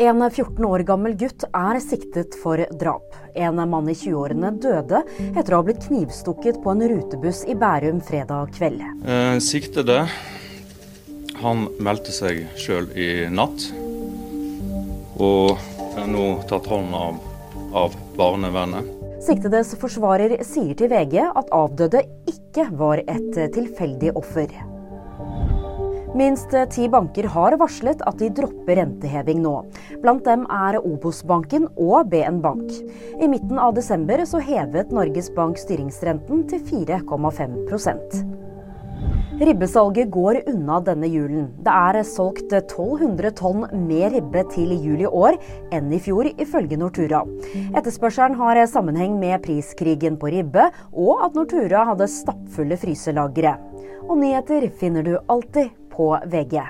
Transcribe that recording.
En 14 år gammel gutt er siktet for drap. En mann i 20-årene døde etter å ha blitt knivstukket på en rutebuss i Bærum fredag kveld. Eh, siktede han meldte seg sjøl i natt, og er nå tatt hånd av, av barnevernet. Siktedes forsvarer sier til VG at avdøde ikke var et tilfeldig offer. Minst ti banker har varslet at de dropper renteheving nå. Blant dem er Obos-banken og BN Bank. I midten av desember så hevet Norges Bank styringsrenten til 4,5% Ribbesalget går unna denne julen. Det er solgt 1200 tonn mer ribbe til jul i år enn i fjor, ifølge Nortura. Etterspørselen har sammenheng med priskrigen på ribbe, og at Nortura hadde stappfulle fryselagre. Og nyheter finner du alltid på VG.